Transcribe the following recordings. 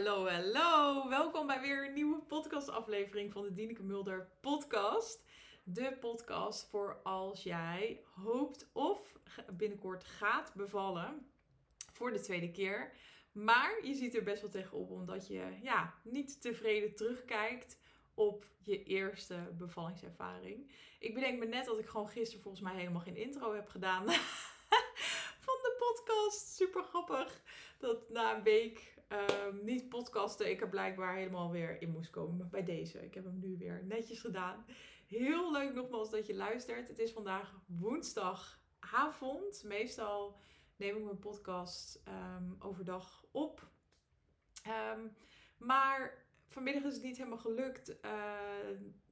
Hallo, hallo. Welkom bij weer een nieuwe podcastaflevering van de Dieneke Mulder podcast. De podcast voor als jij hoopt of binnenkort gaat bevallen voor de tweede keer. Maar je ziet er best wel tegenop omdat je ja, niet tevreden terugkijkt op je eerste bevallingservaring. Ik bedenk me net dat ik gewoon gisteren volgens mij helemaal geen intro heb gedaan van de podcast. Super grappig dat na een week um, niet podcasten ik er blijkbaar helemaal weer in moest komen bij deze. Ik heb hem nu weer netjes gedaan. Heel leuk nogmaals dat je luistert. Het is vandaag woensdagavond. Meestal neem ik mijn podcast um, overdag op. Um, maar vanmiddag is het niet helemaal gelukt. Uh,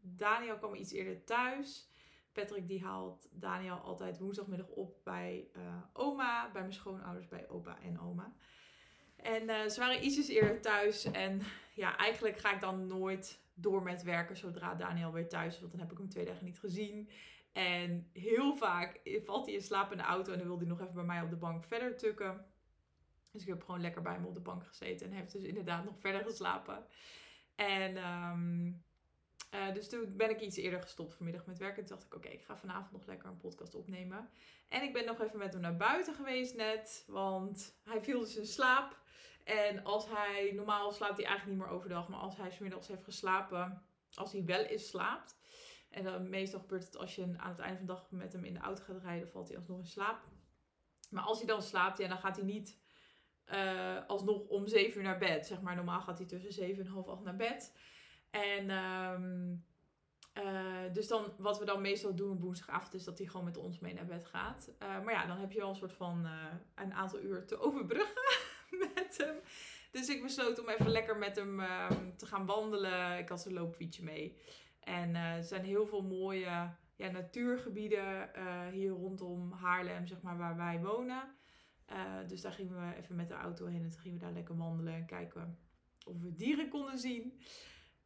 Daniel kwam iets eerder thuis. Patrick die haalt Daniel altijd woensdagmiddag op bij uh, oma, bij mijn schoonouders, bij opa en oma. En uh, ze waren ietsjes eerder thuis. En ja, eigenlijk ga ik dan nooit door met werken zodra Daniel weer thuis is. Want dan heb ik hem twee dagen niet gezien. En heel vaak valt hij in slaap in de auto en dan wil hij nog even bij mij op de bank verder tukken. Dus ik heb gewoon lekker bij hem op de bank gezeten en heeft dus inderdaad nog verder geslapen. En um, uh, dus toen ben ik iets eerder gestopt vanmiddag met werken. Toen dacht ik, oké, ik ga vanavond nog lekker een podcast opnemen. En ik ben nog even met hem naar buiten geweest net. Want hij viel dus in slaap. En als hij, normaal slaapt hij eigenlijk niet meer overdag. Maar als hij smiddags heeft geslapen, als hij wel eens slaapt. En dan meestal gebeurt het als je aan het einde van de dag met hem in de auto gaat rijden, valt hij alsnog in slaap. Maar als hij dan slaapt, ja, dan gaat hij niet uh, alsnog om 7 uur naar bed. Zeg maar, normaal gaat hij tussen 7 en half 8 naar bed. En um, dus dan, wat we dan meestal doen op woensdagavond, is dat hij gewoon met ons mee naar bed gaat. Uh, maar ja, dan heb je wel een soort van uh, een aantal uur te overbruggen met hem. Dus ik besloot om even lekker met hem um, te gaan wandelen. Ik had zijn loopfietsje mee. En er zijn heel veel mooie ja, natuurgebieden hier rondom Haarlem, zeg maar, waar wij wonen. dus daar gingen we even met de auto heen en toen gingen we daar lekker wandelen en kijken of we dieren konden zien.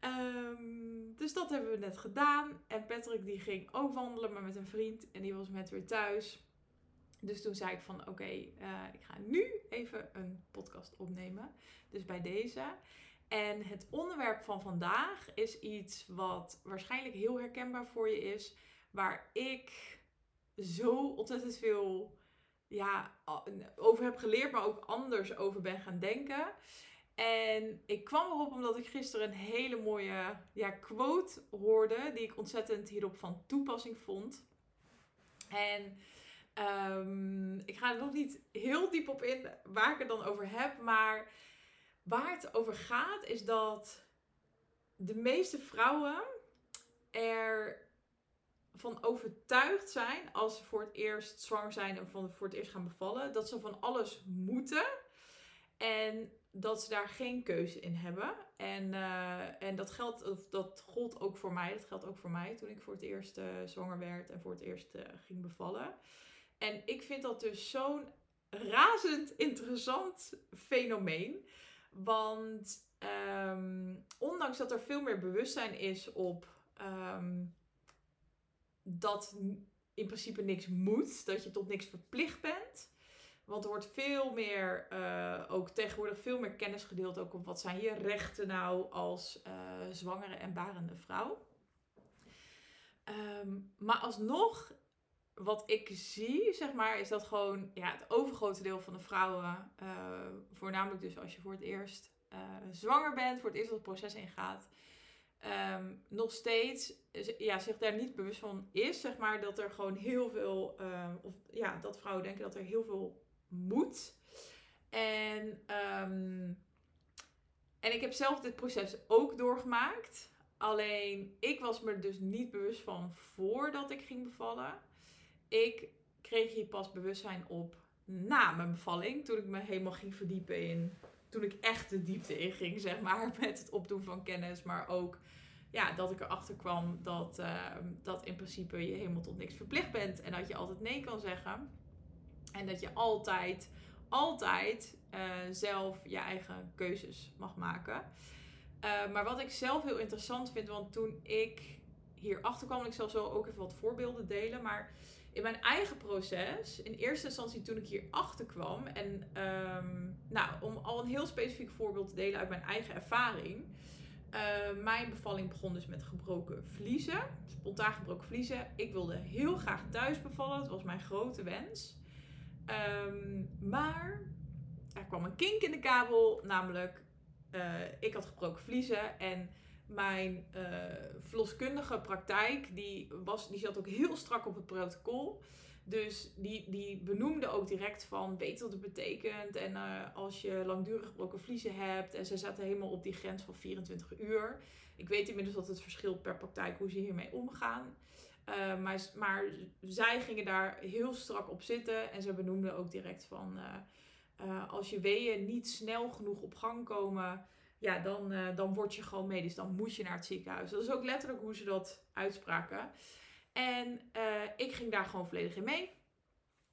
Um, dus dat hebben we net gedaan. En Patrick die ging ook wandelen, maar met een vriend. En die was met weer thuis. Dus toen zei ik van oké, uh, ik ga nu even een podcast opnemen. Dus bij deze. En het onderwerp van vandaag is iets wat waarschijnlijk heel herkenbaar voor je is. Waar ik zo ontzettend veel ja, over heb geleerd, maar ook anders over ben gaan denken. En ik kwam erop omdat ik gisteren een hele mooie ja, quote hoorde, die ik ontzettend hierop van toepassing vond. En um, ik ga er nog niet heel diep op in waar ik het dan over heb, maar waar het over gaat is dat de meeste vrouwen er van overtuigd zijn als ze voor het eerst zwanger zijn en voor het eerst gaan bevallen, dat ze van alles moeten. En dat ze daar geen keuze in hebben. En, uh, en dat, geldt, of dat gold ook voor mij. Dat geldt ook voor mij toen ik voor het eerst uh, zwanger werd en voor het eerst uh, ging bevallen. En ik vind dat dus zo'n razend interessant fenomeen. Want um, ondanks dat er veel meer bewustzijn is op um, dat in principe niks moet, dat je tot niks verplicht bent want er wordt veel meer, uh, ook tegenwoordig veel meer kennis gedeeld ook op wat zijn je rechten nou als uh, zwangere en barende vrouw. Um, maar alsnog, wat ik zie, zeg maar, is dat gewoon ja, het overgrote deel van de vrouwen, uh, voornamelijk dus als je voor het eerst zwanger bent, voor het eerst het proces ingaat, um, nog steeds ja, zich daar niet bewust van is, zeg maar, dat er gewoon heel veel, of ja, dat vrouwen denken dat er heel veel moet. En, um, en ik heb zelf dit proces ook doorgemaakt. Alleen ik was me er dus niet bewust van voordat ik ging bevallen. Ik kreeg hier pas bewustzijn op na mijn bevalling. Toen ik me helemaal ging verdiepen in. Toen ik echt de diepte in ging, zeg maar. Met het opdoen van kennis. Maar ook ja, dat ik erachter kwam dat, uh, dat in principe je helemaal tot niks verplicht bent. En dat je altijd nee kan zeggen. En dat je altijd, altijd uh, zelf je eigen keuzes mag maken. Uh, maar wat ik zelf heel interessant vind, want toen ik hierachter kwam, ik zal zo ook even wat voorbeelden delen, maar in mijn eigen proces, in eerste instantie toen ik hier achter kwam, en ehm, nou, om al een heel specifiek voorbeeld te delen uit mijn eigen ervaring. Uh, mijn bevalling begon dus met gebroken vliezen, spontaan gebroken vliezen. Ik wilde heel graag thuis bevallen, dat was mijn grote wens. Um, maar er kwam een kink in de kabel, namelijk uh, ik had gebroken vliezen en mijn uh, verloskundige praktijk, die, was, die zat ook heel strak op het protocol. Dus die, die benoemde ook direct van, weet wat het betekent. En uh, als je langdurig gebroken vliezen hebt. En ze zaten helemaal op die grens van 24 uur. Ik weet inmiddels dat het verschilt per praktijk hoe ze hiermee omgaan. Uh, maar, maar zij gingen daar heel strak op zitten. En ze benoemden ook direct van, als je weeën niet snel genoeg op gang komen ja, dan, dan word je gewoon medisch. Dan moet je naar het ziekenhuis. Dat is ook letterlijk hoe ze dat uitspraken. En ik ging daar gewoon volledig in mee.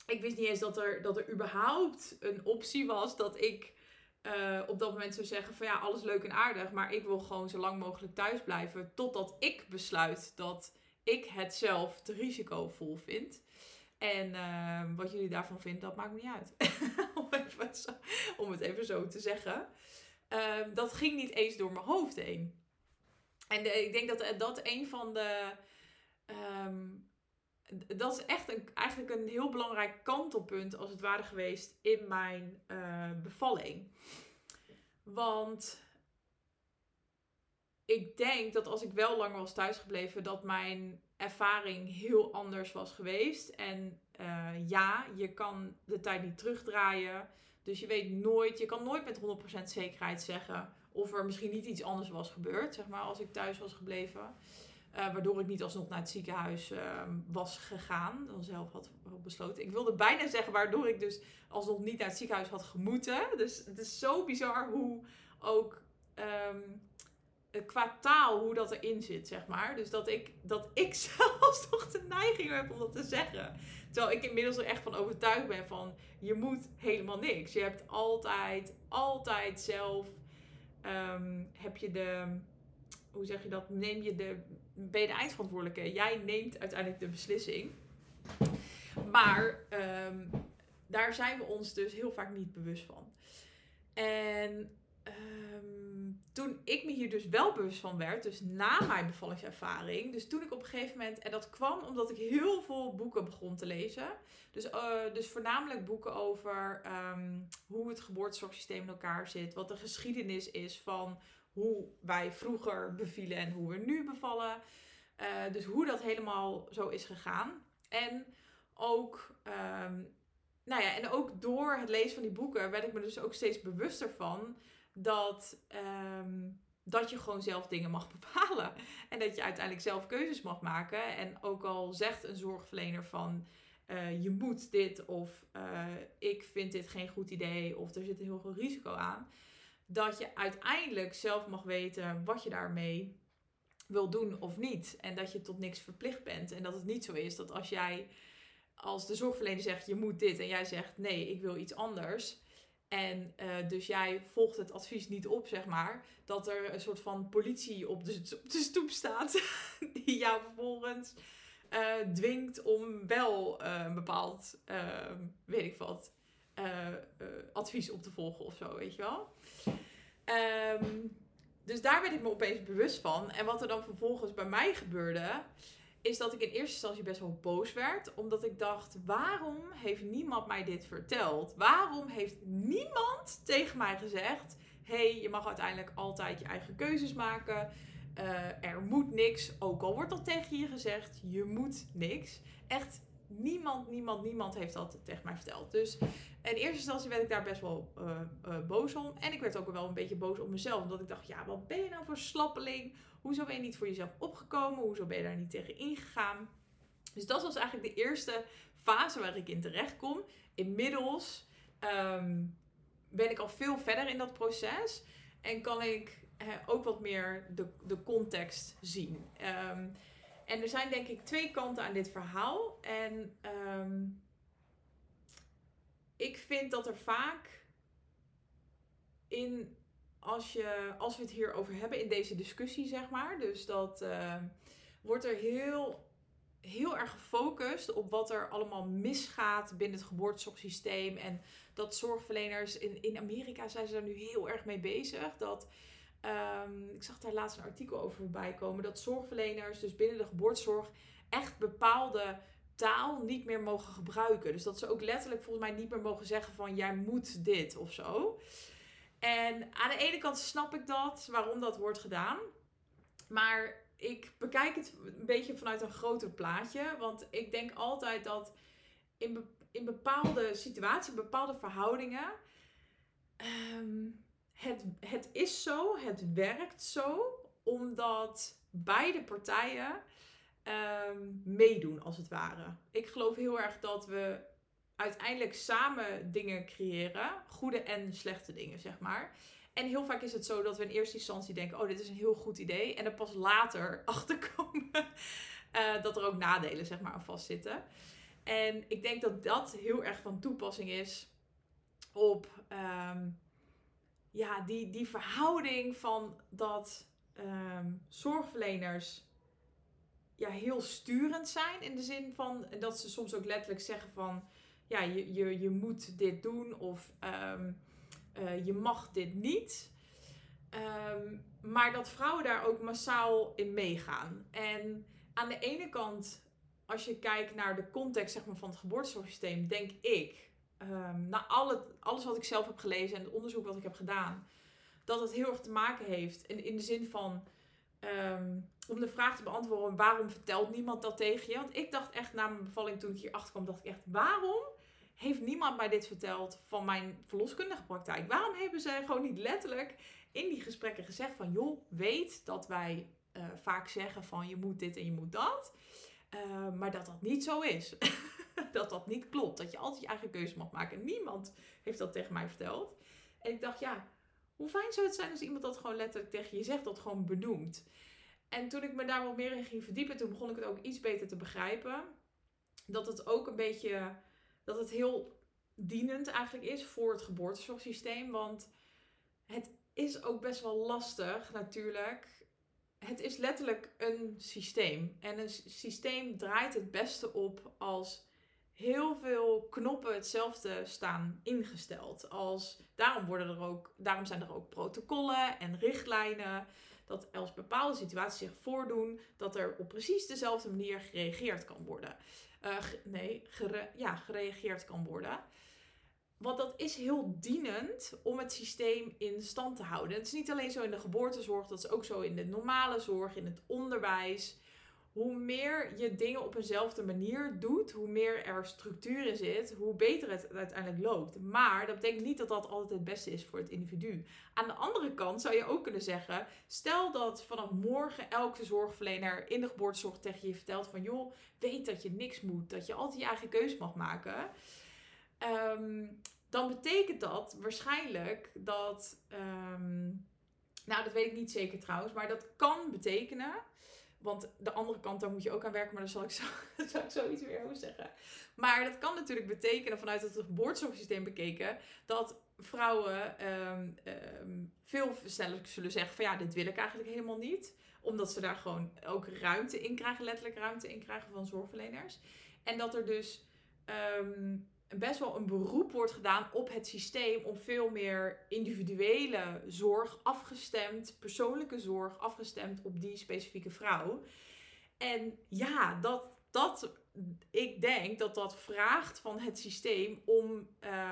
Ik wist niet eens dat er, dat er überhaupt een optie was dat ik op dat moment zou zeggen van ja, alles leuk en aardig, maar ik wil gewoon zo lang mogelijk thuis blijven totdat ik besluit dat ik het zelf te risicovol vind. En wat jullie daarvan vinden, dat maakt me niet uit. om, even zo, om het even zo te zeggen. Um, dat ging niet eens door mijn hoofd heen. En ik denk dat dat een van de. Um, dat is echt een, eigenlijk een heel belangrijk kantelpunt, als het ware geweest, in mijn uh, bevalling. Want ik denk dat als ik wel langer was thuisgebleven, dat mijn ervaring heel anders was geweest. En uh, ja, je kan de tijd niet terugdraaien. Dus je weet nooit, je kan nooit met 100% zekerheid zeggen of er misschien niet iets anders was gebeurd, zeg maar, als ik thuis was gebleven. Uh, waardoor ik niet alsnog naar het ziekenhuis uh, was gegaan. Dan zelf had, besloten. Ik wilde bijna zeggen waardoor ik dus alsnog niet naar het ziekenhuis had gemoeten. Dus het is zo bizar hoe ook um, qua taal hoe dat erin zit, zeg maar. Dus dat ik, dat ik zelfs toch de neiging heb om dat te zeggen. Terwijl ik inmiddels er echt van overtuigd ben van je moet helemaal niks. Je hebt altijd, altijd zelf um, heb je de, hoe zeg je dat? Neem je de, ben je de eindverantwoordelijke. Jij neemt uiteindelijk de beslissing. Maar um, daar zijn we ons dus heel vaak niet bewust van. En um, toen ik me hier dus wel bewust van werd, dus na mijn bevallingservaring, dus toen ik op een gegeven moment, en dat kwam omdat ik heel veel boeken begon te lezen. Dus, uh, dus voornamelijk boeken over um, hoe het geboortezorgsysteem in elkaar zit, wat de geschiedenis is van hoe wij vroeger bevielen en hoe we nu bevallen. Uh, dus hoe dat helemaal zo is gegaan. En ook um, nou ja, en ook door het lezen van die boeken werd ik me dus ook steeds bewuster van dat, um, dat je gewoon zelf dingen mag bepalen. En dat je uiteindelijk zelf keuzes mag maken. En ook al zegt een zorgverlener van uh, je moet dit of uh, ik vind dit geen goed idee of er zit een heel groot risico aan. Dat je uiteindelijk zelf mag weten wat je daarmee wil doen of niet. En dat je tot niks verplicht bent. En dat het niet zo is dat als jij als de zorgverlener zegt je moet dit en jij zegt nee, ik wil iets anders en uh, dus jij volgt het advies niet op, zeg maar. Dat er een soort van politie op de, stoep staat. die jou vervolgens uh, dwingt om wel uh, een bepaald, ehm, weet ik wat, advies op te volgen of zo, weet je wel. Um, dus daar werd ik me opeens bewust van. En wat er dan vervolgens bij mij gebeurde, is dat ik in eerste instantie best wel boos werd. Omdat ik dacht, waarom heeft niemand mij dit verteld? Waarom heeft niemand tegen mij gezegd... hey, je mag uiteindelijk altijd je eigen keuzes maken. Uh, er moet niks. Ook al wordt dat tegen je gezegd, je moet niks. Echt niemand, niemand, niemand heeft dat tegen mij verteld. Dus in eerste instantie werd ik daar best wel uh, uh, boos om. En ik werd ook wel een beetje boos op mezelf. Omdat ik dacht, ja, wat ben je nou voor slappeling? Hoezo ben je niet voor jezelf opgekomen? Hoezo ben je daar niet tegen ingegaan? Dus dat was eigenlijk de eerste fase waar ik in terecht kom. Inmiddels um, ben ik al veel verder in dat proces. En kan ik ook wat meer de, de context zien. Um, en er zijn denk ik twee kanten aan dit verhaal. En um, ik vind dat er vaak in, als, je, als we het hierover hebben, in deze discussie zeg maar. Dus dat uh, wordt er heel heel erg gefocust op wat er allemaal misgaat binnen het geboortezorgsysteem. En dat zorgverleners in, in Amerika zijn ze daar nu heel erg mee bezig. Dat, ehm, ik zag daar laatst een artikel over voorbij komen. Dat zorgverleners dus binnen de geboortezorg echt bepaalde taal niet meer mogen gebruiken. Dus dat ze ook letterlijk volgens mij niet meer mogen zeggen van jij moet dit of zo. En aan de ene kant snap ik dat, waarom dat wordt gedaan. Maar ik bekijk het een beetje vanuit een groter plaatje. Want ik denk altijd dat in, in bepaalde situaties, bepaalde verhoudingen. Ehm, het, het is zo, het werkt zo, omdat beide partijen ehm, meedoen, als het ware. Ik geloof heel erg dat we uiteindelijk samen dingen creëren, goede en slechte dingen, zeg maar. En heel vaak is het zo dat we in eerste instantie denken: oh, dit is een heel goed idee. En er pas later achterkomen uh, dat er ook nadelen zeg maar, aan vastzitten. En ik denk dat dat heel erg van toepassing is op um, ja, die, die verhouding van dat um, zorgverleners ja, heel sturend zijn. In de zin van dat ze soms ook letterlijk zeggen van ja, je, je, je moet dit doen of um, uh, je mag dit niet. Um, maar dat vrouwen daar ook massaal in meegaan. En aan de ene kant, als je kijkt naar de context zeg maar, van het geboortezorgsysteem, denk ik, um, na alle, alles wat ik zelf heb gelezen en het onderzoek wat ik heb gedaan, dat het heel erg te maken heeft. In, in de zin van, um, om de vraag te beantwoorden, waarom vertelt niemand dat tegen je? Want ik dacht echt na mijn bevalling, toen ik hier achter kwam, dacht ik echt, waarom heeft niemand mij dit verteld van mijn verloskundige praktijk? Waarom hebben ze gewoon niet letterlijk in die gesprekken gezegd van, joh, weet dat wij uh, vaak zeggen van je moet dit en je moet dat, uh, maar dat dat niet zo is. dat dat niet klopt, dat je altijd je eigen keuze mag maken. Niemand heeft dat tegen mij verteld. En ik dacht, ja, hoe fijn zou het zijn als iemand dat gewoon letterlijk tegen je zegt, dat gewoon benoemt. En toen ik me daar wat meer in ging verdiepen, toen begon ik het ook iets beter te begrijpen. Dat het ook een beetje dat het heel dienend eigenlijk is voor het geboortezorgsysteem. Want het is ook best wel lastig natuurlijk. Het is letterlijk een systeem. En een systeem draait het beste op als heel veel knoppen hetzelfde staan ingesteld. Als, daarom, worden er ook, daarom zijn er ook protocollen en richtlijnen. Dat als bepaalde situaties zich voordoen, dat er op precies dezelfde manier gereageerd kan worden uh, nee, ja, gereageerd kan worden. Want dat is heel dienend om het systeem in stand te houden. Het is niet alleen zo in de geboortezorg, dat is ook zo in de normale zorg, in het onderwijs hoe meer je dingen op eenzelfde manier doet, hoe meer er structuur in zit, hoe beter het uiteindelijk loopt. Maar dat betekent niet dat dat altijd het beste is voor het individu. Aan de andere kant zou je ook kunnen zeggen: stel dat vanaf morgen elke zorgverlener in de geboortezorg tegen je vertelt van joh, weet dat je niks moet, dat je altijd je eigen keuze mag maken. Um, dan betekent dat waarschijnlijk dat. Um, nou, dat weet ik niet zeker trouwens, maar dat kan betekenen want de andere kant, daar moet je ook aan werken, maar daar zal ik zo, zal ik zoiets weer over zeggen. Maar dat kan natuurlijk betekenen, vanuit het geboortezorgsysteem bekeken, dat vrouwen um, um, veel sneller zullen zeggen van ja, dit wil ik eigenlijk helemaal niet. Omdat ze daar gewoon ook ruimte in krijgen, letterlijk ruimte in krijgen van zorgverleners. En dat er dus um, best wel een beroep wordt gedaan op het systeem om veel meer individuele zorg afgestemd, persoonlijke zorg afgestemd op die specifieke vrouw. En ja, dat, dat ik denk dat dat vraagt van het systeem om,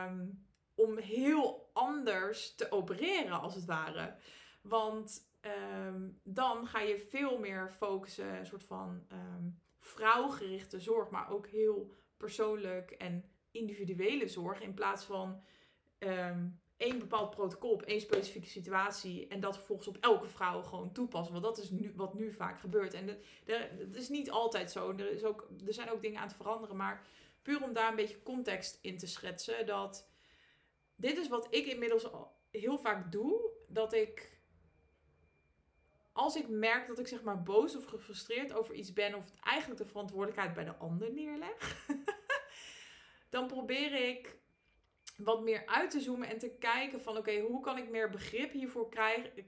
um, om heel anders te opereren, als het ware. Want um, dan ga je veel meer focussen, een soort van um, vrouwgerichte zorg, maar ook heel persoonlijk en individuele zorg in plaats van um, één bepaald protocol op één specifieke situatie en dat vervolgens op elke vrouw gewoon toepassen. Want dat is nu, wat nu vaak gebeurt. En dat is niet altijd zo. Er, is ook, er zijn ook dingen aan het veranderen, maar puur om daar een beetje context in te schetsen, dat dit is wat ik inmiddels heel vaak doe, dat ik als ik merk dat ik zeg maar boos of gefrustreerd over iets ben of eigenlijk de verantwoordelijkheid bij de ander neerleg, dan probeer ik wat meer uit te zoomen en te kijken van oké, hoe kan ik meer begrip hiervoor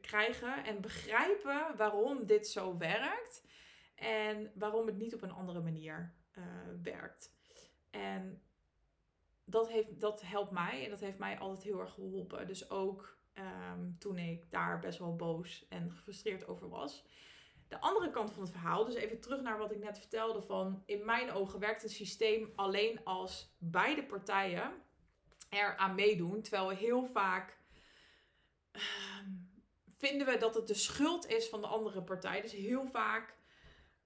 krijgen en begrijpen waarom dit zo werkt. En waarom het niet op een andere manier uh, werkt. En dat, heeft, dat helpt mij en dat heeft mij altijd heel erg geholpen. Dus ook um, toen ik daar best wel boos en gefrustreerd over was. De andere kant van het verhaal, dus even terug naar wat ik net vertelde van in mijn ogen werkt het systeem alleen als beide partijen er aan meedoen, terwijl we heel vaak uh, vinden we dat het de schuld is van de andere partij. Dus heel vaak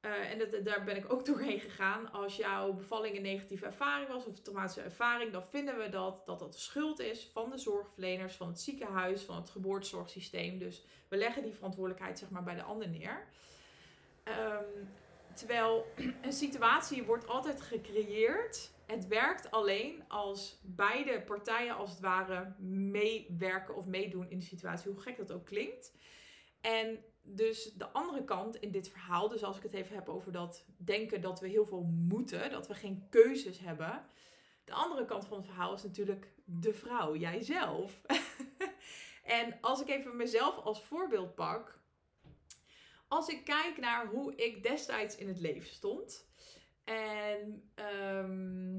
uh, en dat, daar ben ik ook doorheen gegaan. Als jouw bevalling een negatieve ervaring was of een traumatische ervaring, dan vinden we dat, dat dat de schuld is van de zorgverleners, van het ziekenhuis, van het geboortezorgsysteem. Dus we leggen die verantwoordelijkheid zeg maar bij de ander neer. Um, terwijl een situatie wordt altijd gecreëerd. Het werkt alleen als beide partijen als het ware meewerken of meedoen in de situatie, hoe gek dat ook klinkt. En dus de andere kant in dit verhaal, dus als ik het even heb over dat denken dat we heel veel moeten, dat we geen keuzes hebben. De andere kant van het verhaal is natuurlijk de vrouw, jijzelf. en als ik even mezelf als voorbeeld pak, als ik kijk naar hoe ik destijds in het leven stond. En um,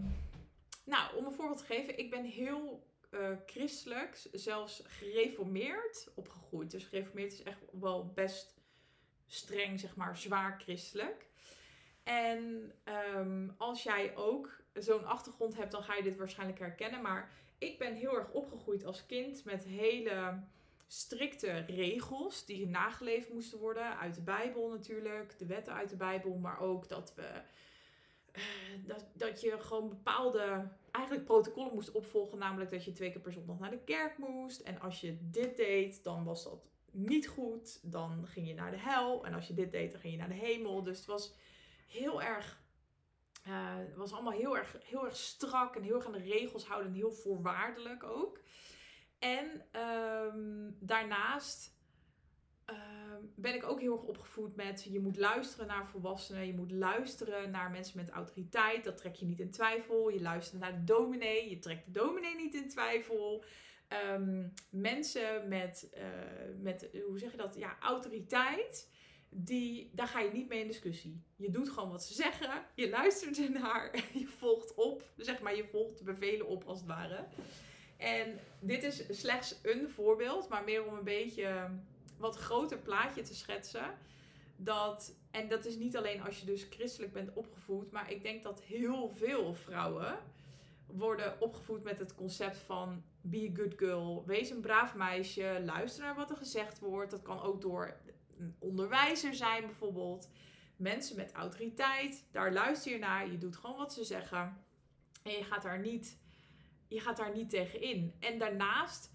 nou, om een voorbeeld te geven, ik ben heel uh, christelijk, zelfs gereformeerd opgegroeid. Dus gereformeerd is echt wel best streng, zeg maar, zwaar christelijk. En um, als jij ook zo'n achtergrond hebt, dan ga je dit waarschijnlijk herkennen. Maar ik ben heel erg opgegroeid als kind met hele strikte regels die nageleefd moesten worden. Uit de Bijbel natuurlijk, de wetten uit de Bijbel, maar ook dat we. Uh, dat, dat je gewoon bepaalde eigenlijk protocollen moest opvolgen. Namelijk dat je twee keer per zondag naar de kerk moest. En als je dit deed, dan was dat niet goed. Dan ging je naar de hel. En als je dit deed, dan ging je naar de hemel. Dus het was heel erg. Uh, het was allemaal heel erg, heel erg strak en heel erg aan de regels houden. En heel voorwaardelijk ook. En um, daarnaast Ehm, ben ik ook heel erg opgevoed met je moet luisteren naar volwassenen, je moet luisteren naar mensen met autoriteit, dat trek je niet in twijfel. Je luistert naar de dominee, je trekt de dominee niet in twijfel. Um, mensen met, uh, met, hoe zeg je dat, ja, autoriteit, die, daar ga je niet mee in discussie. Je doet gewoon wat ze zeggen, je luistert ernaar, je volgt op, zeg maar, je volgt de bevelen op als het ware. En dit is slechts een voorbeeld, maar meer om een beetje wat groter plaatje te schetsen. Dat, en dat is niet alleen als je dus christelijk bent opgevoed, maar ik denk dat heel veel vrouwen worden opgevoed met het concept van be a good girl. Wees een braaf meisje, luister naar wat er gezegd wordt. Dat kan ook door een onderwijzer zijn bijvoorbeeld. Mensen met autoriteit, daar luister je naar. Je doet gewoon wat ze zeggen. En je gaat daar niet, je gaat daar niet tegen in. En daarnaast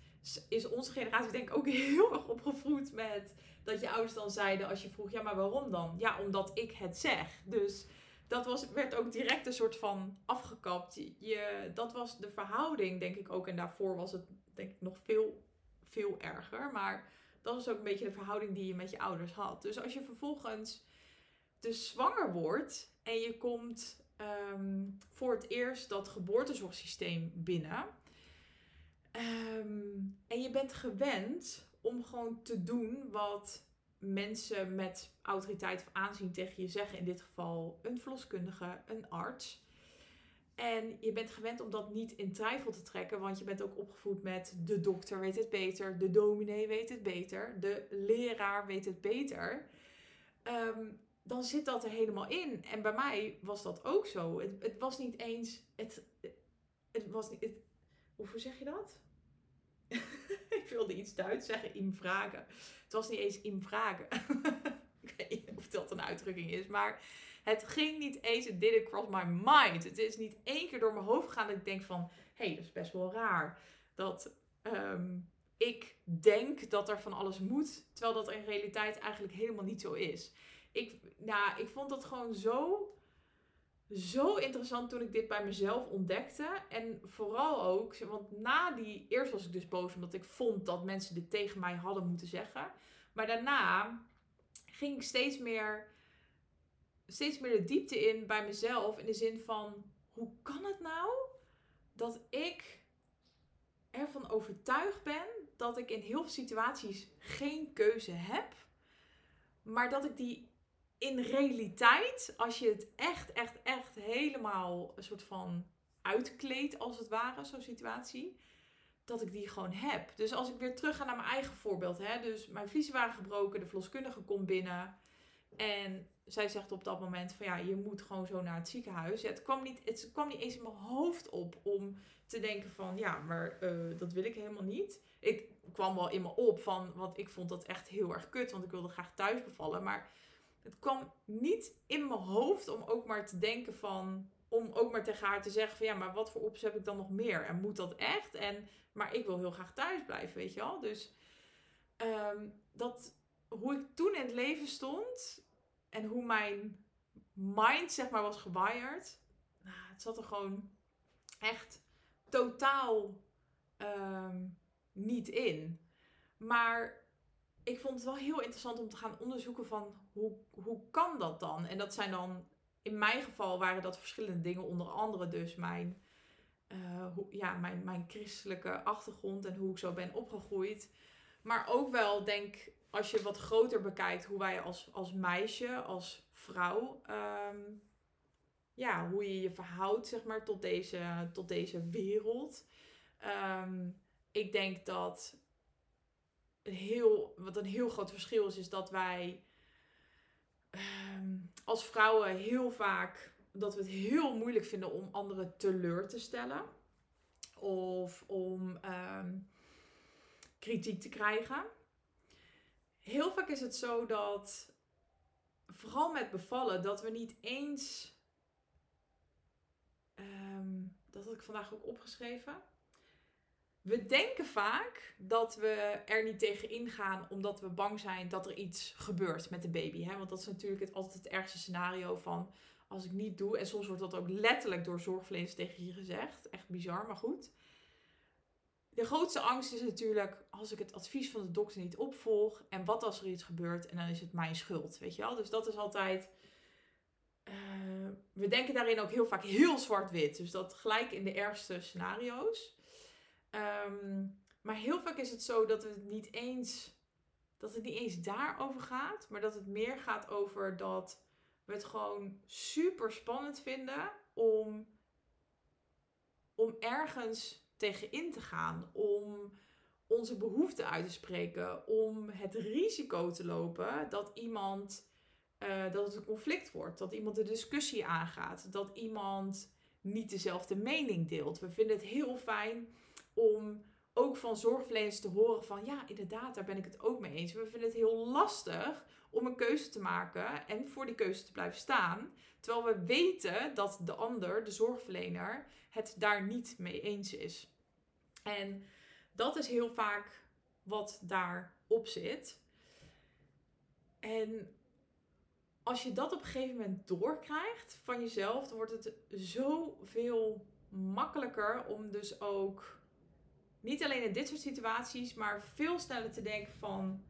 is onze generatie denk ik ook heel erg opgevoed met dat je ouders dan zeiden als je vroeg, ja maar waarom dan? Ja, omdat ik het zeg. Dus dat was, werd ook direct een soort van afgekapt. Je, dat was de verhouding denk ik ook. En daarvoor was het denk ik nog veel, veel erger. Maar dat was ook een beetje de verhouding die je met je ouders had. Dus als je vervolgens dus zwanger wordt en je komt ehm, voor het eerst dat geboortezorgsysteem binnen Ehm, en je bent gewend om gewoon te doen wat mensen met autoriteit of aanzien tegen je zeggen. In dit geval een verloskundige, een arts. En je bent gewend om dat niet in twijfel te trekken, want je bent ook opgevoed met de dokter weet het beter, de dominee weet het beter, de leraar weet het beter. Ehm, dan zit dat er helemaal in. En bij mij was dat ook zo. Het, het was niet eens. Het, het was. Het, hoe zeg je dat? ik wilde iets Duits zeggen, im vragen. Het was niet eens im vragen. ik weet niet of dat een uitdrukking is, maar het ging niet eens, it didn't cross my mind. Het is niet één keer door mijn hoofd gegaan dat ik denk van, hé, hey, dat is best wel raar. Dat ehm, ik denk dat er van alles moet, terwijl dat in realiteit eigenlijk helemaal niet zo is. Ik, nou, ik vond dat gewoon zo zo interessant toen ik dit bij mezelf ontdekte. En vooral ook, want na die, eerst was ik dus boos omdat ik vond dat mensen dit tegen mij hadden moeten zeggen. Maar daarna ging ik steeds meer, steeds meer de diepte in bij mezelf. In de zin van, hoe kan het nou dat ik ervan overtuigd ben dat ik in heel veel situaties geen keuze heb. Maar dat ik die in realiteit, als je het echt, echt, echt helemaal een soort van uitkleedt, als het ware, zo'n situatie, dat ik die gewoon heb. Dus als ik weer terug ga naar mijn eigen voorbeeld, hè, dus mijn vliezen waren gebroken, de verloskundige komt binnen en zij zegt op dat moment van ja, je moet gewoon zo naar het ziekenhuis. het, kwam niet, het kwam niet eens in mijn hoofd op om te denken van ja, maar uh, dat wil ik helemaal niet. Ik kwam wel in me op van, want ik vond dat echt heel erg kut, want ik wilde graag thuis bevallen. Maar het kwam niet in mijn hoofd om ook maar te denken van, om ook maar tegen haar te zeggen van ja, maar wat voor opties heb ik dan nog meer? En moet dat echt? En, maar ik wil heel graag thuis blijven, weet je wel. Dus um, dat, hoe ik toen in het leven stond en hoe mijn mind zeg maar was gewired. Nou, het zat er gewoon echt totaal um, niet in. Maar ik vond het wel heel interessant om te gaan onderzoeken van hoe, hoe kan dat dan? En dat zijn dan, in mijn geval waren dat verschillende dingen. Onder andere dus mijn, hoe, ja, mijn, mijn christelijke achtergrond en hoe ik zo ben opgegroeid. Maar ook wel, denk als je wat groter bekijkt hoe wij als, als meisje, als vrouw, um, ja, hoe je je verhoudt, zeg maar, tot deze, tot deze wereld. Um, ik denk dat heel, wat een heel groot verschil is, is dat wij um, als vrouwen heel vaak dat we het heel moeilijk vinden om anderen teleur te stellen. Of om um, kritiek te krijgen. Heel vaak is het zo dat, vooral met bevallen, dat we niet eens. Um, dat had ik vandaag ook opgeschreven we denken vaak dat we er niet tegen ingaan omdat we bang zijn dat er iets gebeurt met de baby. Hè? Want dat is natuurlijk het, altijd het ergste scenario van als ik niet doe. En soms wordt dat ook letterlijk door zorgverleners tegen je gezegd. Echt bizar, maar goed. De grootste angst is natuurlijk als ik het advies van de dokter niet opvolg. En wat als er iets gebeurt en dan is het mijn schuld. Weet je wel? Dus dat is altijd. Uh, we denken daarin ook heel vaak heel zwart-wit. Dus dat gelijk in de ergste scenario's. Ehm, maar heel vaak is het zo dat het niet eens dat het niet eens daarover gaat, maar dat het meer gaat over dat we het gewoon super spannend vinden om, om ergens tegenin te gaan, om onze behoeften uit te spreken, om het risico te lopen dat iemand uh, dat het een conflict wordt, dat iemand de discussie aangaat, dat iemand niet dezelfde mening deelt. We vinden het heel fijn om ook van zorgverleners te horen van ja, inderdaad, daar ben ik het ook mee eens. We vinden het heel lastig om een keuze te maken en voor die keuze te blijven staan. Terwijl we weten dat de ander, de zorgverlener, het daar niet mee eens is. En dat is heel vaak wat daarop zit. En als je dat op een gegeven moment doorkrijgt van jezelf, dan wordt het zoveel makkelijker om dus ook niet alleen in dit soort situaties, maar veel sneller te denken van.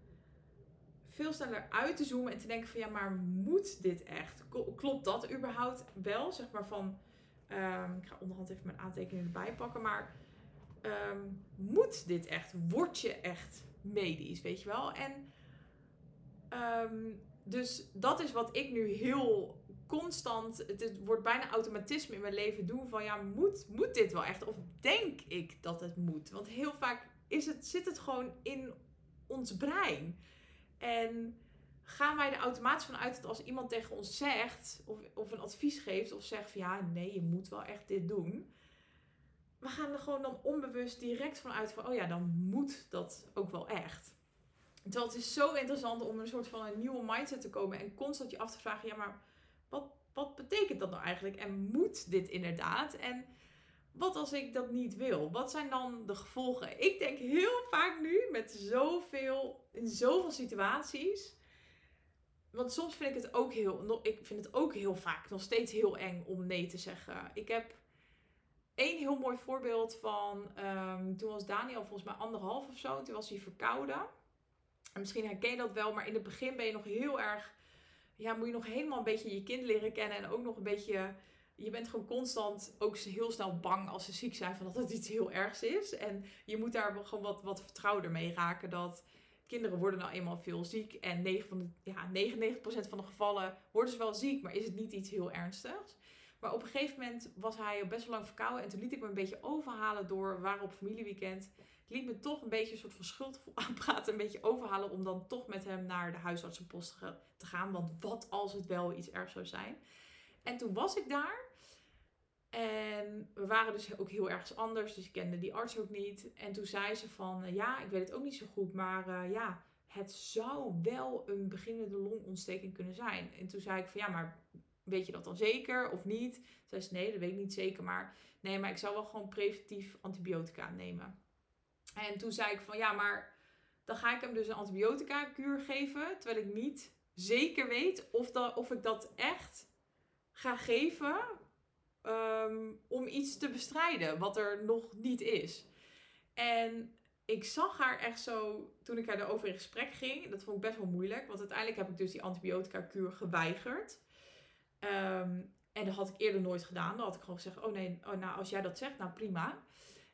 Veel sneller uit te zoomen en te denken van ja, maar moet dit echt? Klopt dat überhaupt wel? Zeg maar van. Um, ik ga onderhand even mijn aantekeningen erbij pakken. Maar um, moet dit echt? Word je echt medisch? Weet je wel? En um, dus dat is wat ik nu heel constant, het, wordt bijna automatisme in mijn leven doen van ja, moet, moet dit wel echt? Of denk ik dat het moet? Want heel vaak is het, zit het gewoon in ons brein. En gaan wij er automatisch van uit dat als iemand tegen ons zegt, of, of een advies geeft, of zegt van ja, nee, je moet wel echt dit doen. We gaan er gewoon dan onbewust direct van uit van, oh ja, dan moet dat ook wel echt. Terwijl het is zo interessant om een soort van een nieuwe mindset te komen en constant je af te vragen, ja, maar wat, betekent dat nou eigenlijk? En moet dit inderdaad? En wat als ik dat niet wil? Wat zijn dan de gevolgen? Ik denk heel vaak nu met zoveel, in zoveel situaties. Want soms vind ik het ook heel, ik vind het ook heel vaak nog steeds heel eng om nee te zeggen. Ik heb één heel mooi voorbeeld van, um, toen was Daniel volgens mij anderhalf of zo. Toen was hij verkouden. En misschien herken je dat wel, maar in het begin ben je nog heel erg ja, moet je nog helemaal een beetje je kind leren kennen. En ook nog een beetje. Je bent gewoon constant ook heel snel bang als ze ziek zijn van dat het iets heel ergs is. En je moet daar gewoon wat, wat vertrouwder mee raken. Dat kinderen worden nou eenmaal veel ziek. En 9 van ja, 99% van de gevallen worden ze wel ziek, maar is het niet iets heel ernstigs. Maar op een gegeven moment was hij best wel lang verkouden. En toen liet ik me een beetje overhalen door, we waren op familieweekend. Liet me toch een beetje een soort van schuld aanpraten. Een beetje overhalen om dan toch met hem naar de huisartsenpost te gaan. Want wat als het wel iets erg zou zijn. En toen was ik daar. En we waren dus ook heel ergens anders. Dus ik kende die arts ook niet. En toen zei ze van, eh, ja, ik weet het ook niet zo goed. Maar uh, ja, het zou wel een beginnende longontsteking kunnen zijn. En toen zei ik van, ja, maar weet je dat dan zeker of niet? Zei ze, nee, dat weet ik niet zeker. Maar nee, maar ik zou wel gewoon preventief antibiotica nemen. En toen zei ik van, ja, maar dan ga ik hem dus een antibiotica-kuur geven. Terwijl ik niet zeker weet of, of ik dat echt ga geven Ehm, om iets te bestrijden wat er nog niet is. En ik zag haar echt zo, toen ik haar erover in gesprek ging, dat vond ik best wel moeilijk, want uiteindelijk heb ik dus die antibiotica-kuur geweigerd. Ehm, en dat had ik eerder nooit gedaan. Dan had ik gewoon gezegd, oh nee, oh, nou als jij dat zegt, nou prima.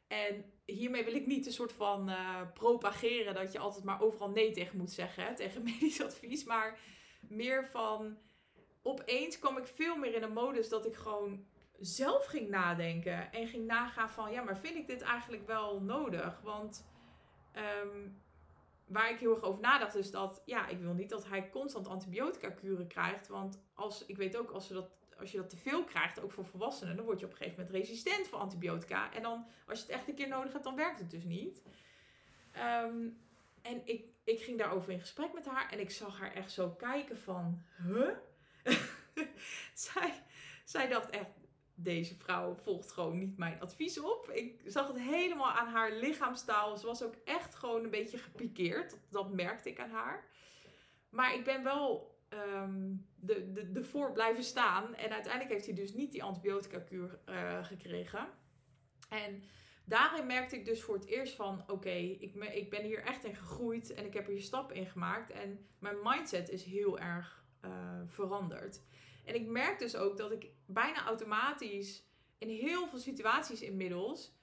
En hiermee wil ik niet een soort van uh, propageren dat je altijd maar overal nee tegen moet zeggen, tegen medisch advies. Maar meer van, opeens kwam ik veel meer in een modus dat ik gewoon zelf ging nadenken en ging nagaan van ja, maar vind ik dit eigenlijk wel nodig? Want ehm, waar ik heel erg over nadacht is dat ja, ik wil niet dat hij constant antibiotica kuren krijgt. Want als, ik weet ook als, ze dat, als je dat te veel krijgt, ook voor volwassenen, dan word je op een gegeven moment resistent voor antibiotica. En dan als je het echt een keer nodig hebt, dan werkt het dus niet. Ehm, en ik, ik ging daarover in gesprek met haar en ik zag haar echt zo kijken van, huh? zij, zij dacht echt, deze vrouw volgt gewoon niet mijn advies op. Ik zag het helemaal aan haar lichaamstaal. Ze was ook echt gewoon een beetje gepikeerd. Dat, merkte ik aan haar. Maar ik ben wel um, de, de, de voor blijven staan. En uiteindelijk heeft hij dus niet die antibiotica-kuur uh, gekregen. En daarin merkte ik dus voor het eerst van... Oké, ik, ik ben hier echt in gegroeid. En ik heb hier stappen in gemaakt. En mijn mindset is heel erg uh, veranderd. En ik merk dus ook dat ik bijna automatisch in heel veel situaties inmiddels,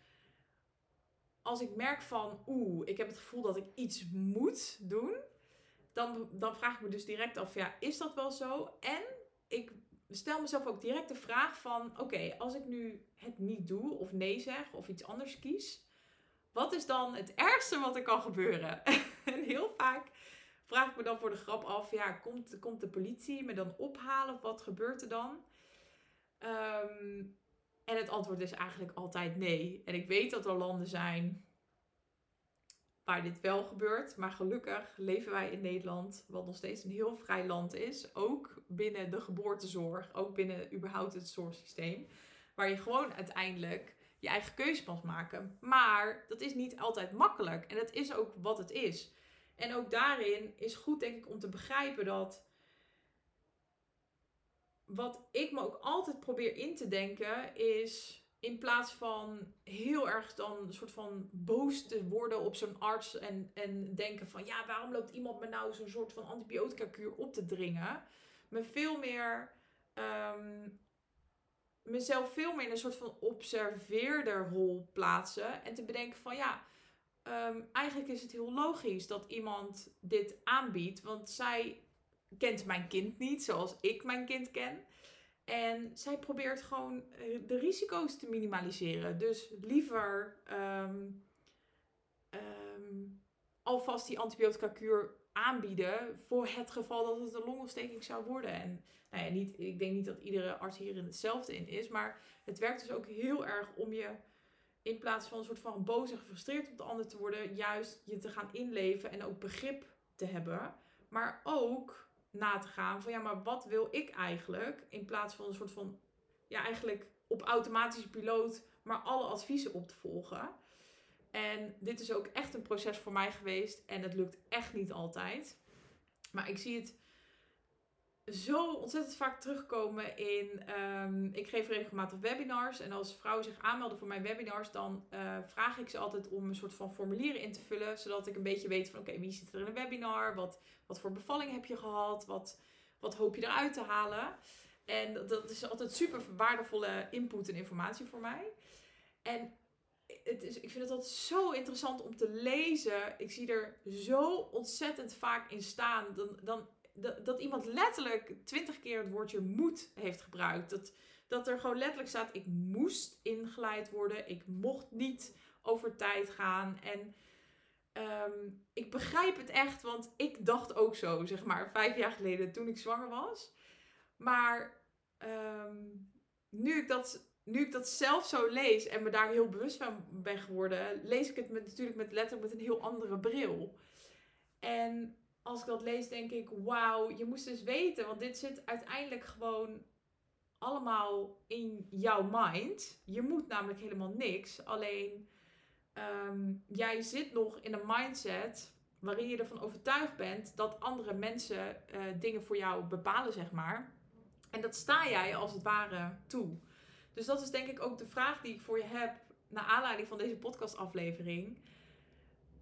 als ik merk van, oeh, ik heb het gevoel dat ik iets moet doen, dan, dan vraag ik me dus direct af, ja, is dat wel zo? En ik stel mezelf ook direct de vraag van, oké, als ik nu het niet doe of nee zeg of iets anders kies, wat is dan het ergste wat er kan gebeuren? en heel vaak vraag ik me dan voor de grap af, ja, komt, komt de politie me dan ophalen of wat gebeurt er dan? Ehm, en het antwoord is eigenlijk altijd nee. En ik weet dat er landen zijn waar dit wel gebeurt. Maar gelukkig leven wij in Nederland, wat nog steeds een heel vrij land is. Ook binnen de geboortezorg, ook binnen überhaupt het zorgsysteem. Waar je gewoon uiteindelijk je eigen keuze mag maken. Maar dat is niet altijd makkelijk. En dat is ook wat het is. En ook daarin is goed, denk ik, om te begrijpen dat. Wat ik me ook altijd probeer in te denken is. In plaats van heel erg dan een soort van boos te worden op zo'n arts. En, en denken van ja, waarom loopt iemand me nou zo'n soort van antibiotica kuur op te dringen? Me veel meer. Um, mezelf veel meer in een soort van observeerder rol plaatsen. En te bedenken van ja Ehm, eigenlijk is het heel logisch dat iemand dit aanbiedt. Want zij kent mijn kind niet zoals ik mijn kind ken. En zij probeert gewoon eh, de risico's te minimaliseren. Dus liever um, um, alvast die antibiotica kuur aanbieden voor het geval dat het een longontsteking zou worden. En nou ja, niet, ik denk niet dat iedere arts hierin hetzelfde in is, maar het werkt dus ook heel erg om je in plaats van een soort van boos en gefrustreerd op de ander te worden, juist je te gaan inleven en ook begrip te hebben. Maar ook na te gaan van ja, maar wat wil ik eigenlijk? In plaats van een soort van, ja, eigenlijk op automatische piloot, maar alle adviezen op te volgen. En dit is ook echt een proces voor mij geweest en het lukt echt niet altijd. Maar ik zie het zo ontzettend vaak terugkomen in. Um, ik geef regelmatig webinars. En als vrouwen zich aanmelden voor mijn webinars, dan uh, vraag ik ze altijd om een soort van formulieren in te vullen. Zodat ik een beetje weet van oké, wie zit er in een webinar? Wat, wat voor bevalling heb je gehad? Wat, wat hoop je eruit te halen? En dat is altijd super waardevolle input en informatie voor mij. En het is, ik vind het altijd zo interessant om te lezen. Ik zie er zo ontzettend vaak in staan. Dan, dan, dat, dat iemand letterlijk twintig keer het woordje moet heeft gebruikt. Dat, dat er gewoon letterlijk staat: ik moest ingeleid worden. Ik mocht niet over tijd gaan. En ehm, ik begrijp het echt, want ik dacht ook zo, zeg maar, vijf jaar geleden toen ik zwanger was. Maar ehm, nu, ik dat, nu ik dat zelf zo lees en me daar heel bewust van ben geworden, lees ik het met, natuurlijk met letterlijk met een heel andere bril. En als ik dat lees, denk ik: wauw, je moest dus weten, want dit zit uiteindelijk gewoon allemaal in jouw mind. Je moet namelijk helemaal niks. Alleen Ehm, jij zit nog in een mindset waarin je ervan overtuigd bent dat andere mensen uh, dingen voor jou bepalen, zeg maar. En dat sta jij als het ware toe. Dus dat is denk ik ook de vraag die ik voor je heb naar aanleiding van deze podcastaflevering.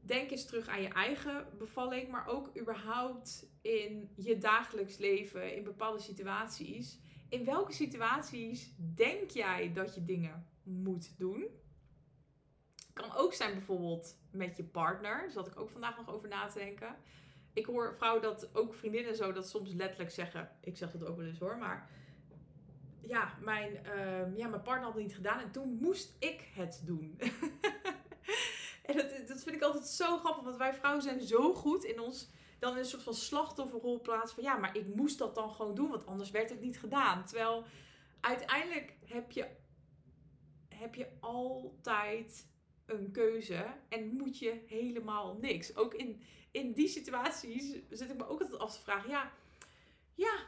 Denk eens terug aan je eigen bevalling, maar ook überhaupt in je dagelijks leven, in bepaalde situaties. In welke situaties denk jij dat je dingen moet doen? Kan ook zijn bijvoorbeeld met je partner. Daar zat ik ook vandaag nog over na te denken. Ik hoor vrouwen dat, ook vriendinnen zo, dat soms letterlijk zeggen. Ik zeg dat ook wel eens hoor, maar ja, mijn, uh, ja, mijn partner had het niet gedaan en toen moest ik het doen. en dat, dat vind ik altijd zo grappig, want wij vrouwen zijn zo goed in ons dan in een soort van slachtofferrol plaats van ja, maar ik moest dat dan gewoon doen, want anders werd het niet gedaan. Terwijl uiteindelijk heb je, heb je altijd een keuze en moet je helemaal niks. Ook in, in die situaties zit ik me ook altijd af te vragen: ja, ja,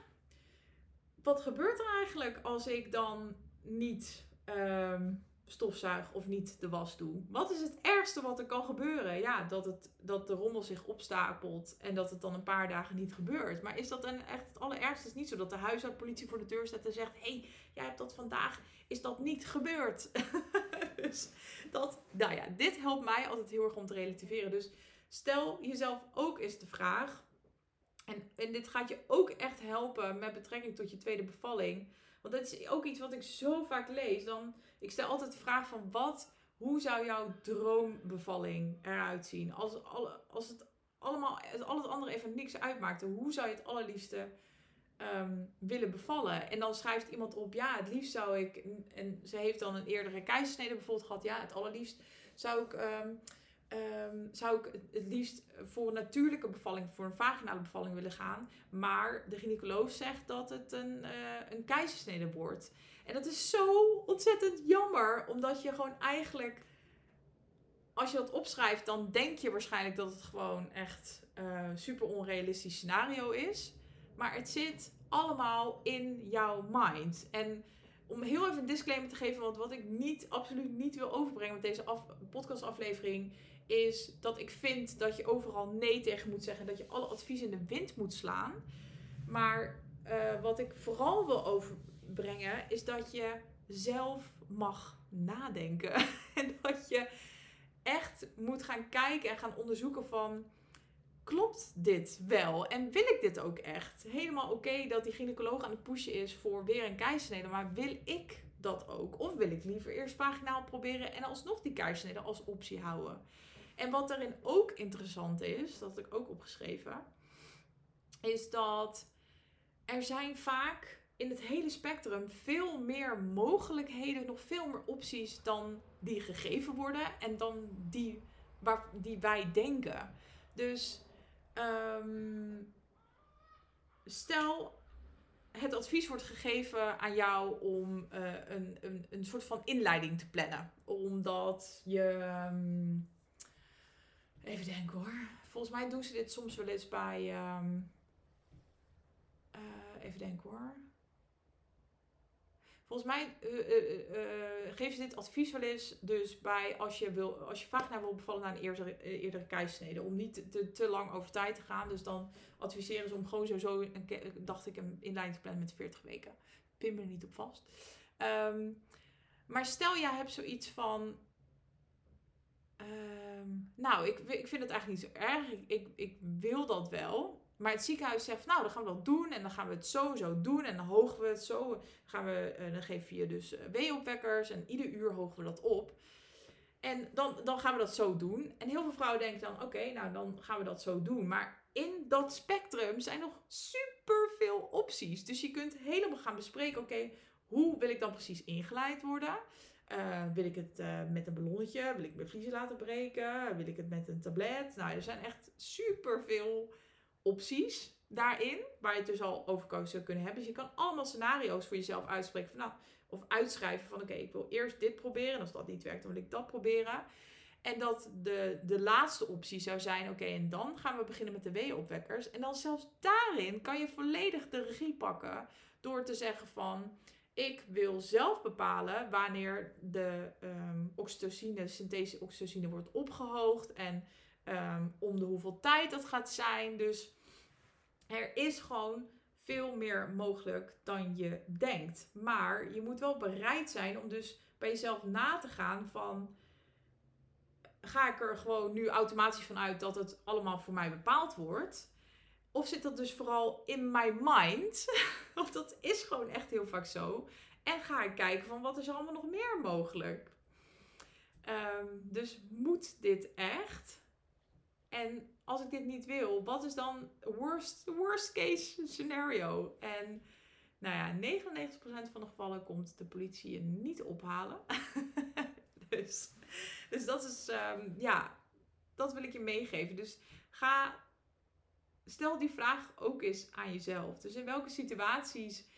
wat gebeurt er eigenlijk als ik dan niet um, stofzuig of niet de was doe? Wat is het ergste wat er kan gebeuren? Ja, dat, het, dat de rommel zich opstapelt en dat het dan een paar dagen niet gebeurt. Maar is dat dan echt het allerergste? Is niet zo dat de huishoudpolitie voor de deur staat en zegt: hey, jij hebt dat vandaag, is dat niet gebeurd? dus dat, nou ja, dit helpt mij altijd heel erg om te relativeren. Dus stel jezelf ook eens de vraag. En, en dit gaat je ook echt helpen met betrekking tot je tweede bevalling. Want dat is ook iets wat ik zo vaak lees. Dan, ik stel altijd de vraag van wat, hoe zou jouw droombevalling eruit zien? Als, als het allemaal, als al het andere even niks uitmaakte, hoe zou je het allerliefste Ehm, willen bevallen. En dan schrijft iemand op, ja, het liefst zou ik, en ze heeft dan een eerdere keizersnede bijvoorbeeld gehad, ja, het allerliefst zou ik, um, um, zou ik het liefst voor een natuurlijke bevalling, voor een vaginale bevalling willen gaan. Maar de gynaecoloog zegt dat het een, uh, een keizersnede wordt. En dat is zo ontzettend jammer, omdat je gewoon eigenlijk, als je dat opschrijft, dan denk je waarschijnlijk dat het gewoon echt uh, super onrealistisch scenario is. Maar het zit allemaal in jouw mind. En om heel even een disclaimer te geven, want wat ik niet, absoluut niet wil overbrengen met deze af, podcastaflevering, is dat ik vind dat je overal nee tegen moet zeggen. Dat je alle advies in de wind moet slaan. Maar uh, wat ik vooral wil overbrengen, is dat je zelf mag nadenken. en dat je echt moet gaan kijken en gaan onderzoeken van klopt dit wel? En wil ik dit ook echt? Helemaal oké dat die gynaecoloog aan het pushen is voor weer een keizersnede, maar wil ik dat ook? Of wil ik liever eerst vaginaal proberen en alsnog die keizersnede als optie houden? En wat daarin ook interessant is, dat ik ook opgeschreven, is dat er zijn vaak in het hele spectrum veel meer mogelijkheden, nog veel meer opties dan die gegeven worden en dan die, waar, die wij denken. Dus Um, stel, het advies wordt gegeven aan jou om uh, een, een, een soort van inleiding te plannen. Omdat je. Um, even denken hoor. Volgens mij doen ze dit soms wel eens bij. Um, uh, even denken hoor. Volgens mij uh, geven ze dit advies wel eens dus bij als je, wil, als je vagina wil bevallen na een eerdere, eerdere keissnede. Om niet te, te, lang over tijd te gaan. Dus dan adviseren ze om gewoon sowieso, een, dacht ik, een inleiding te plannen met 40 weken. Pin me er niet op vast. Um, maar stel jij hebt zoiets van... Um, nou, ik, ik vind het eigenlijk niet zo erg. Ik, ik wil dat wel. Maar het ziekenhuis zegt, nou, dan gaan we dat doen en dan gaan we het sowieso doen en dan hogen we het zo. Gaan we, uh, dan geven je dus uh, weeopwekkers en ieder uur hogen we dat op. En dan, dan gaan we dat zo doen. En heel veel vrouwen denken dan, oké, nou dan gaan we dat zo doen. Maar in dat spectrum zijn nog super veel opties. Dus je kunt helemaal gaan bespreken, oké, hoe wil ik dan precies ingeleid worden? Uh, wil ik het met een ballonnetje? Wil ik mijn vliezen laten breken? Wil ik het met een tablet? Nou, er zijn echt super veel opties daarin, waar je het dus al over zou kunnen hebben. Dus je kan allemaal scenario's voor jezelf uitspreken van, nou, of uitschrijven van, oké, ik wil eerst dit proberen. En als dat niet werkt, dan wil ik dat proberen. En dat de, de laatste optie zou zijn: oké, en dan gaan we beginnen met de weeopwekkers. En dan zelfs daarin kan je volledig de regie pakken door te zeggen van. Ik wil zelf bepalen wanneer de um, oxytocine, synthese oxytocine wordt opgehoogd en ehm, om de hoeveel tijd dat gaat zijn. Dus er is gewoon veel meer mogelijk dan je denkt. Maar je moet wel bereid zijn om dus bij jezelf na te gaan van ga ik er gewoon nu automatisch van uit dat het allemaal voor mij bepaald wordt? Of zit dat dus vooral in my mind? Want dat is gewoon echt heel vaak zo. En ga ik kijken van wat is er allemaal nog meer mogelijk? Um, dus moet dit echt? En als ik dit niet wil, wat is dan worst, worst case scenario? En nou ja, 99% van de gevallen komt de politie je niet ophalen. dus, dus dat is, um, ja, dat wil ik je meegeven. Dus ga, stel die vraag ook eens aan jezelf. Dus in welke situaties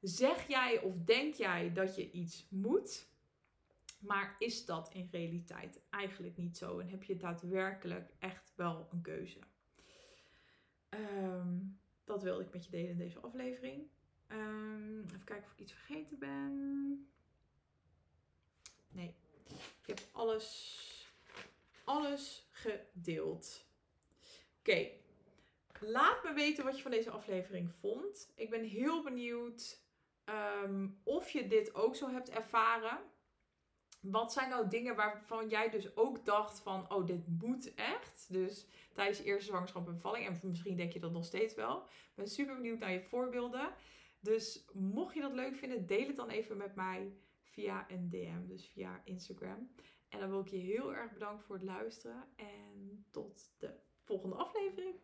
zeg jij of denk jij dat je iets moet? Maar is dat in realiteit eigenlijk niet zo? En heb je daadwerkelijk echt wel een keuze? Um, dat wilde ik met je delen in deze aflevering. Um, even kijken of ik iets vergeten ben. Nee, ik heb alles, alles gedeeld. Oké, laat me weten wat je van deze aflevering vond. Ik ben heel benieuwd um, of je dit ook zo hebt ervaren. Wat zijn nou dingen waarvan jij dus ook dacht van, oh, dit moet echt? Dus tijdens je eerste zwangerschap en bevalling. En misschien denk je dat nog steeds wel. Ik ben super benieuwd naar je voorbeelden. Dus mocht je dat leuk vinden, deel het dan even met mij via een DM, dus via Instagram. En dan wil ik je heel erg bedanken voor het luisteren. En tot de volgende aflevering.